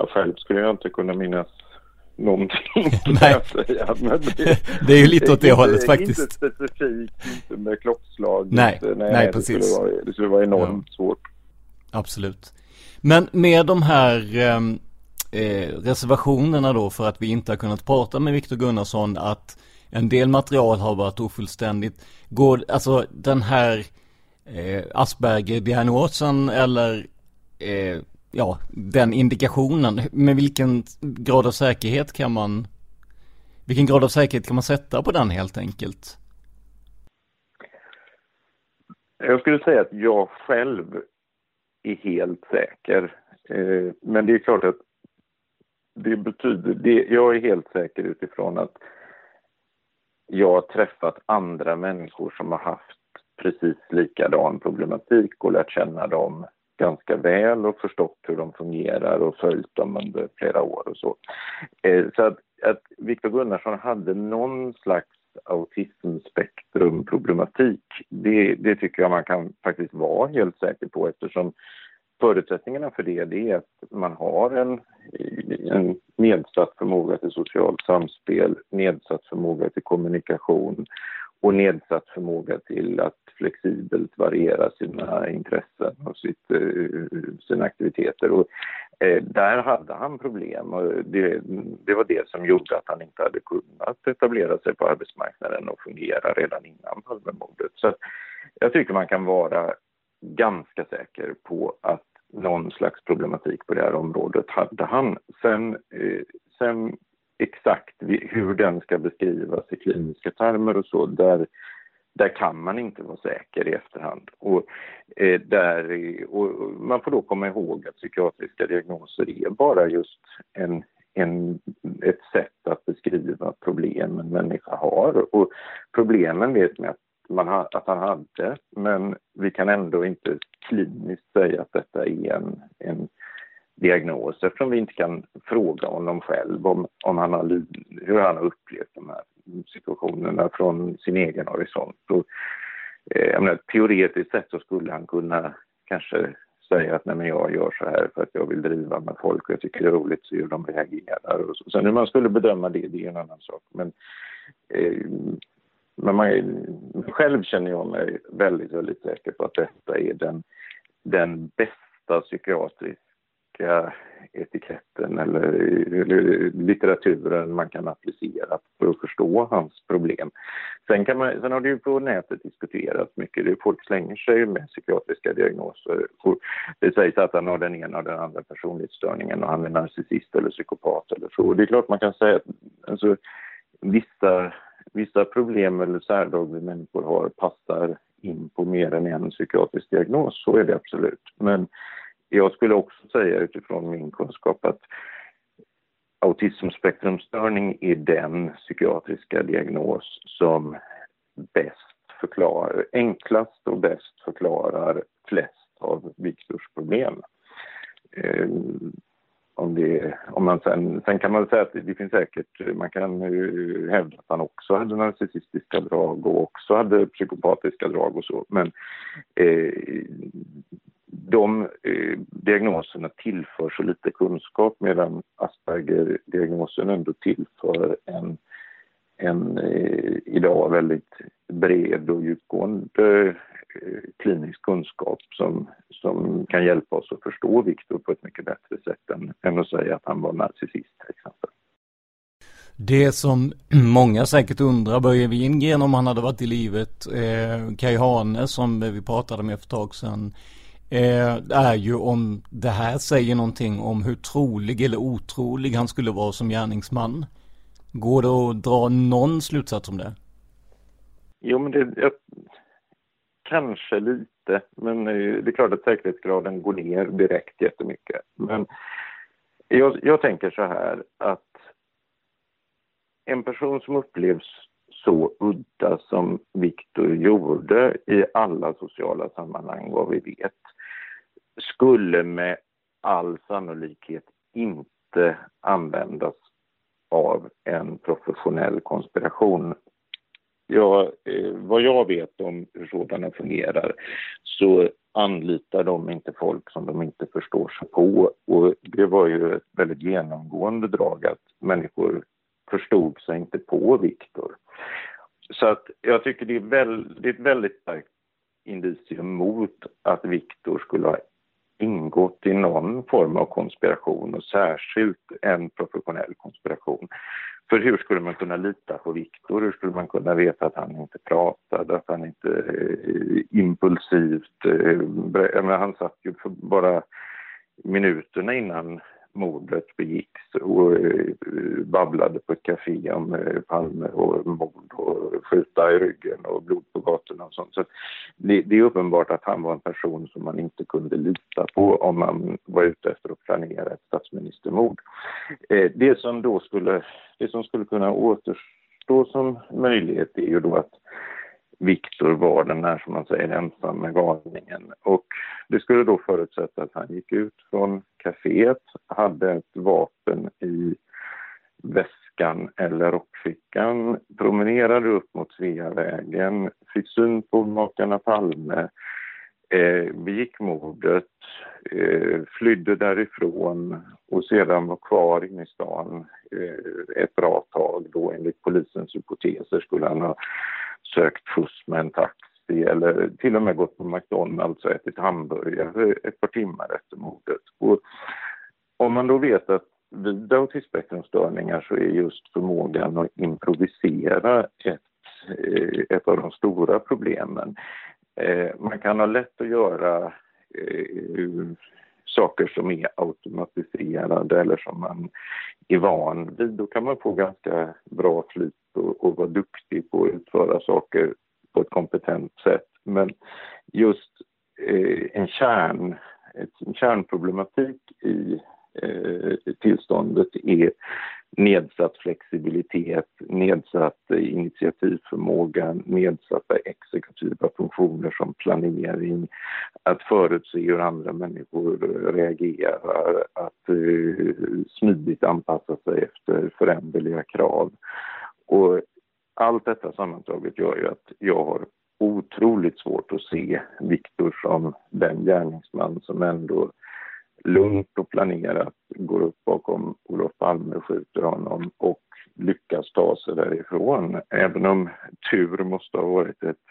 Ja, själv skulle jag inte kunna minnas någonting. Nej. Säga, det, det är ju lite åt det hållet faktiskt. Inte specifikt, inte med klockslag. Nej, inte, nej, nej det precis. Skulle vara, det skulle vara enormt ja. svårt. Absolut. Men med de här ehm, eh, reservationerna då för att vi inte har kunnat prata med Viktor Gunnarsson att en del material har varit ofullständigt. Går, alltså den här eh, Asperger-diagnosen eller eh, ja, den indikationen. Med vilken grad av säkerhet kan man vilken grad av säkerhet kan man sätta på den helt enkelt? Jag skulle säga att jag själv är helt säker. Eh, men det är klart att det betyder, det, jag är helt säker utifrån att jag har träffat andra människor som har haft precis likadan problematik och lärt känna dem ganska väl och förstått hur de fungerar och följt dem under flera år och så. Eh, så att, att Viktor Gunnarsson hade någon slags autismspektrumproblematik, det, det tycker jag man kan faktiskt vara helt säker på eftersom förutsättningarna för det, det är att man har en, en nedsatt förmåga till socialt samspel, nedsatt förmåga till kommunikation och nedsatt förmåga till att flexibelt variera sina intressen och sitt, eh, sina aktiviteter. Och, eh, där hade han problem och det, det, var det som gjorde att han inte hade kunnat etablera sig på arbetsmarknaden och fungera redan innan Palmemordet. Så jag tycker man kan vara ganska säker på att någon slags problematik på det här området hade han. Sen, eh, sen exakt hur den ska beskrivas i kliniska termer och så, där, där kan man inte vara säker i efterhand. Och, eh, där, och man får då komma ihåg att psykiatriska diagnoser är bara just en, en, ett sätt att beskriva problem en människa har. Och problemen vet man att, man ha, att han hade, men vi kan ändå inte kliniskt säga att detta är en, en diagnos eftersom vi inte kan fråga honom själv om, om han har, hur han har upplevt de här situationerna från sin egen horisont. Och, eh, menar, teoretiskt sett så skulle han kunna kanske säga att nej men jag gör så här för att jag vill driva med folk och jag tycker det är roligt så hur de reagerar. Och så. Sen hur man skulle bedöma det, det är en annan sak. Men, eh, men man, själv känner jag mig väldigt, väldigt säker på att detta är den, den bästa psykiatriska olika etiketten eller, eller litteraturen man kan applicera för att förstå hans problem. Sen, kan man, sen har det ju på nätet diskuterats mycket. Det folk slänger sig med psykiatriska diagnoser. Det sägs att han har den ena och den andra personlighetsstörningen och han är narcissist eller psykopat eller så. Det är klart man kan säga att alltså, vissa, vissa problem eller särdrag vi människor har passar in på mer än en psykiatrisk diagnos. Så är det absolut. Men jag skulle också säga utifrån min kunskap att autismspektrumstörning är den psykiatriska diagnos som bäst förklarar, enklast och bäst förklarar flest av Viktors problem. Ehm, om, det, om man sen, sen kan man säga att det finns säkert, man kan hävda att han också hade narcissistiska drag och också hade psykopatiska drag och så, men eh, de eh, diagnoserna tillför så lite kunskap medan Asperger-diagnosen ändå tillför en, en eh, idag väldigt bred och djupgående eh, klinisk kunskap som, som kan hjälpa oss att förstå Viktor på ett mycket bättre sätt än, än att säga att han var narcissist till exempel. Det som många säkert undrar, Börje Wingren om han hade varit i livet, eh, Kaj Hane som vi pratade med för ett tag sedan, eh, är ju om det här säger någonting om hur trolig eller otrolig han skulle vara som gärningsman. Går det att dra någon slutsats om det? Jo, men det, jag, kanske lite, men det är klart att säkerhetsgraden går ner direkt jättemycket. Men jag, jag tänker så här att en person som upplevs så udda som Viktor gjorde i alla sociala sammanhang, vad vi vet, skulle med all sannolikhet inte användas av en professionell konspiration. Ja, eh, vad jag vet om hur sådana fungerar så anlitar de inte folk som de inte förstår sig på. Och det var ju ett väldigt genomgående drag att människor förstod sig inte på Viktor. Så att jag tycker det är, väl, det är ett väldigt starkt indicium mot att Viktor skulle ha ingått i någon form av konspiration och särskilt en professionell konspiration. för hur skulle man kunna lita på Viktor? Hur skulle man kunna veta att han inte pratade, att han inte eh, impulsivt... Eh, han satt ju för bara minuterna innan mordet begicks och eh, babblade på ett café om eh, Palme och mord och skjuta i ryggen och blod på gatorna och sånt. Så det, det, är uppenbart att han var en person som man inte kunde lita på om man var ute efter att planera ett statsministermord. Eh, det som då skulle, det som skulle kunna återstå som möjlighet är ju då att Viktor var den här, som man säger, ensamme galningen. Och det skulle då förutsätta att han gick ut från kaféet, hade ett vapen i väskan eller rockfickan, promenerade upp mot Sveavägen, fick syn på makarna Palme, eh, begick mordet, eh, flydde därifrån och sedan var kvar inne i stan eh, ett bra tag. Då enligt polisens hypoteser skulle han ha sökt skjuts med en taxi eller till och med gått på McDonalds och alltså ätit hamburgare ett par timmar efter mordet. Och om man då vet att vid autismspektrumstörningar så är just förmågan att improvisera ett, eh, ett av de stora problemen. Eh, man kan ha lätt att göra eh, saker som är automatiserade eller som man är van vid. Då kan man få ganska bra flyt och, och vara duktig på att utföra saker på ett kompetent sätt. Men just eh, en, kärn, ett, en kärnproblematik i eh, tillståndet är nedsatt flexibilitet, nedsatt initiativförmåga, nedsatta exekutiva funktioner som planering, att förutse hur andra människor reagerar, att uh, smidigt anpassa sig efter föränderliga krav. Och allt detta sammantaget gör ju att jag har otroligt svårt att se Viktor som den gärningsman som ändå lugnt och planerat går upp bakom Olof Palme och skjuter honom och lyckas ta sig därifrån. Även om tur måste ha varit ett,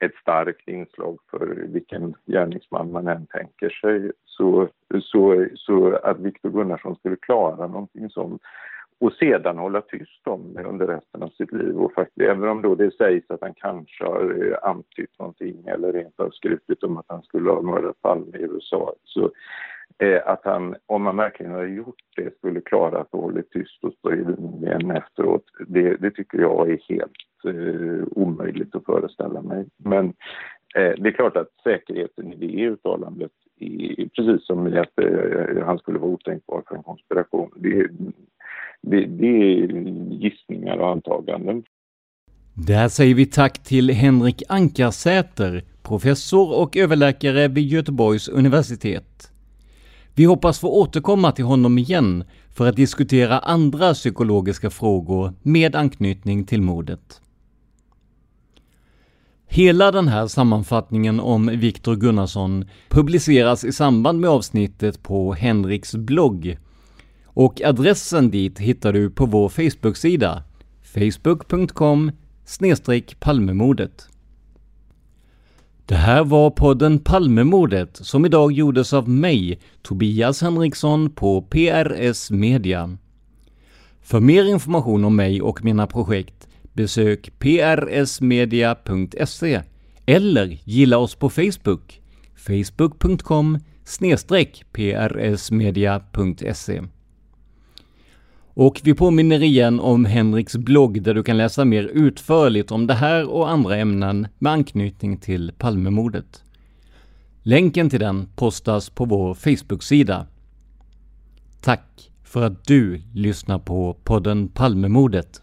ett starkt inslag för vilken gärningsman man än tänker sig så, så, så att Viktor Gunnarsson skulle klara någonting sånt och sedan hålla tyst om det under resten av sitt liv. Och faktiskt, även om då det sägs att han kanske har eh, antytt någonting eller rent av skrutit om att han skulle ha mördat Palme i USA, så eh, att han, om han verkligen hade gjort det, skulle klara att hålla tyst och stå i linjen efteråt, det, det tycker jag är helt eh, omöjligt att föreställa mig. Men eh, det är klart att säkerheten i det uttalandet precis som i att eh, eh, han skulle vara otänkbar för en konspiration. Det, det, det är gissningar och antaganden. Där säger vi tack till Henrik Ankarsäter, professor och överläkare vid Göteborgs universitet. Vi hoppas få återkomma till honom igen för att diskutera andra psykologiska frågor med anknytning till mordet. Hela den här sammanfattningen om Viktor Gunnarsson publiceras i samband med avsnittet på Henriks blogg och adressen dit hittar du på vår Facebook-sida facebook.com Palmemordet. Det här var podden Palmemordet som idag gjordes av mig, Tobias Henriksson på PRS Media. För mer information om mig och mina projekt besök prsmedia.se eller gilla oss på Facebook, facebook.com prsmedia.se. Och vi påminner igen om Henriks blogg där du kan läsa mer utförligt om det här och andra ämnen med anknytning till Palmemordet. Länken till den postas på vår Facebook-sida. Tack för att du lyssnar på podden Palmemordet.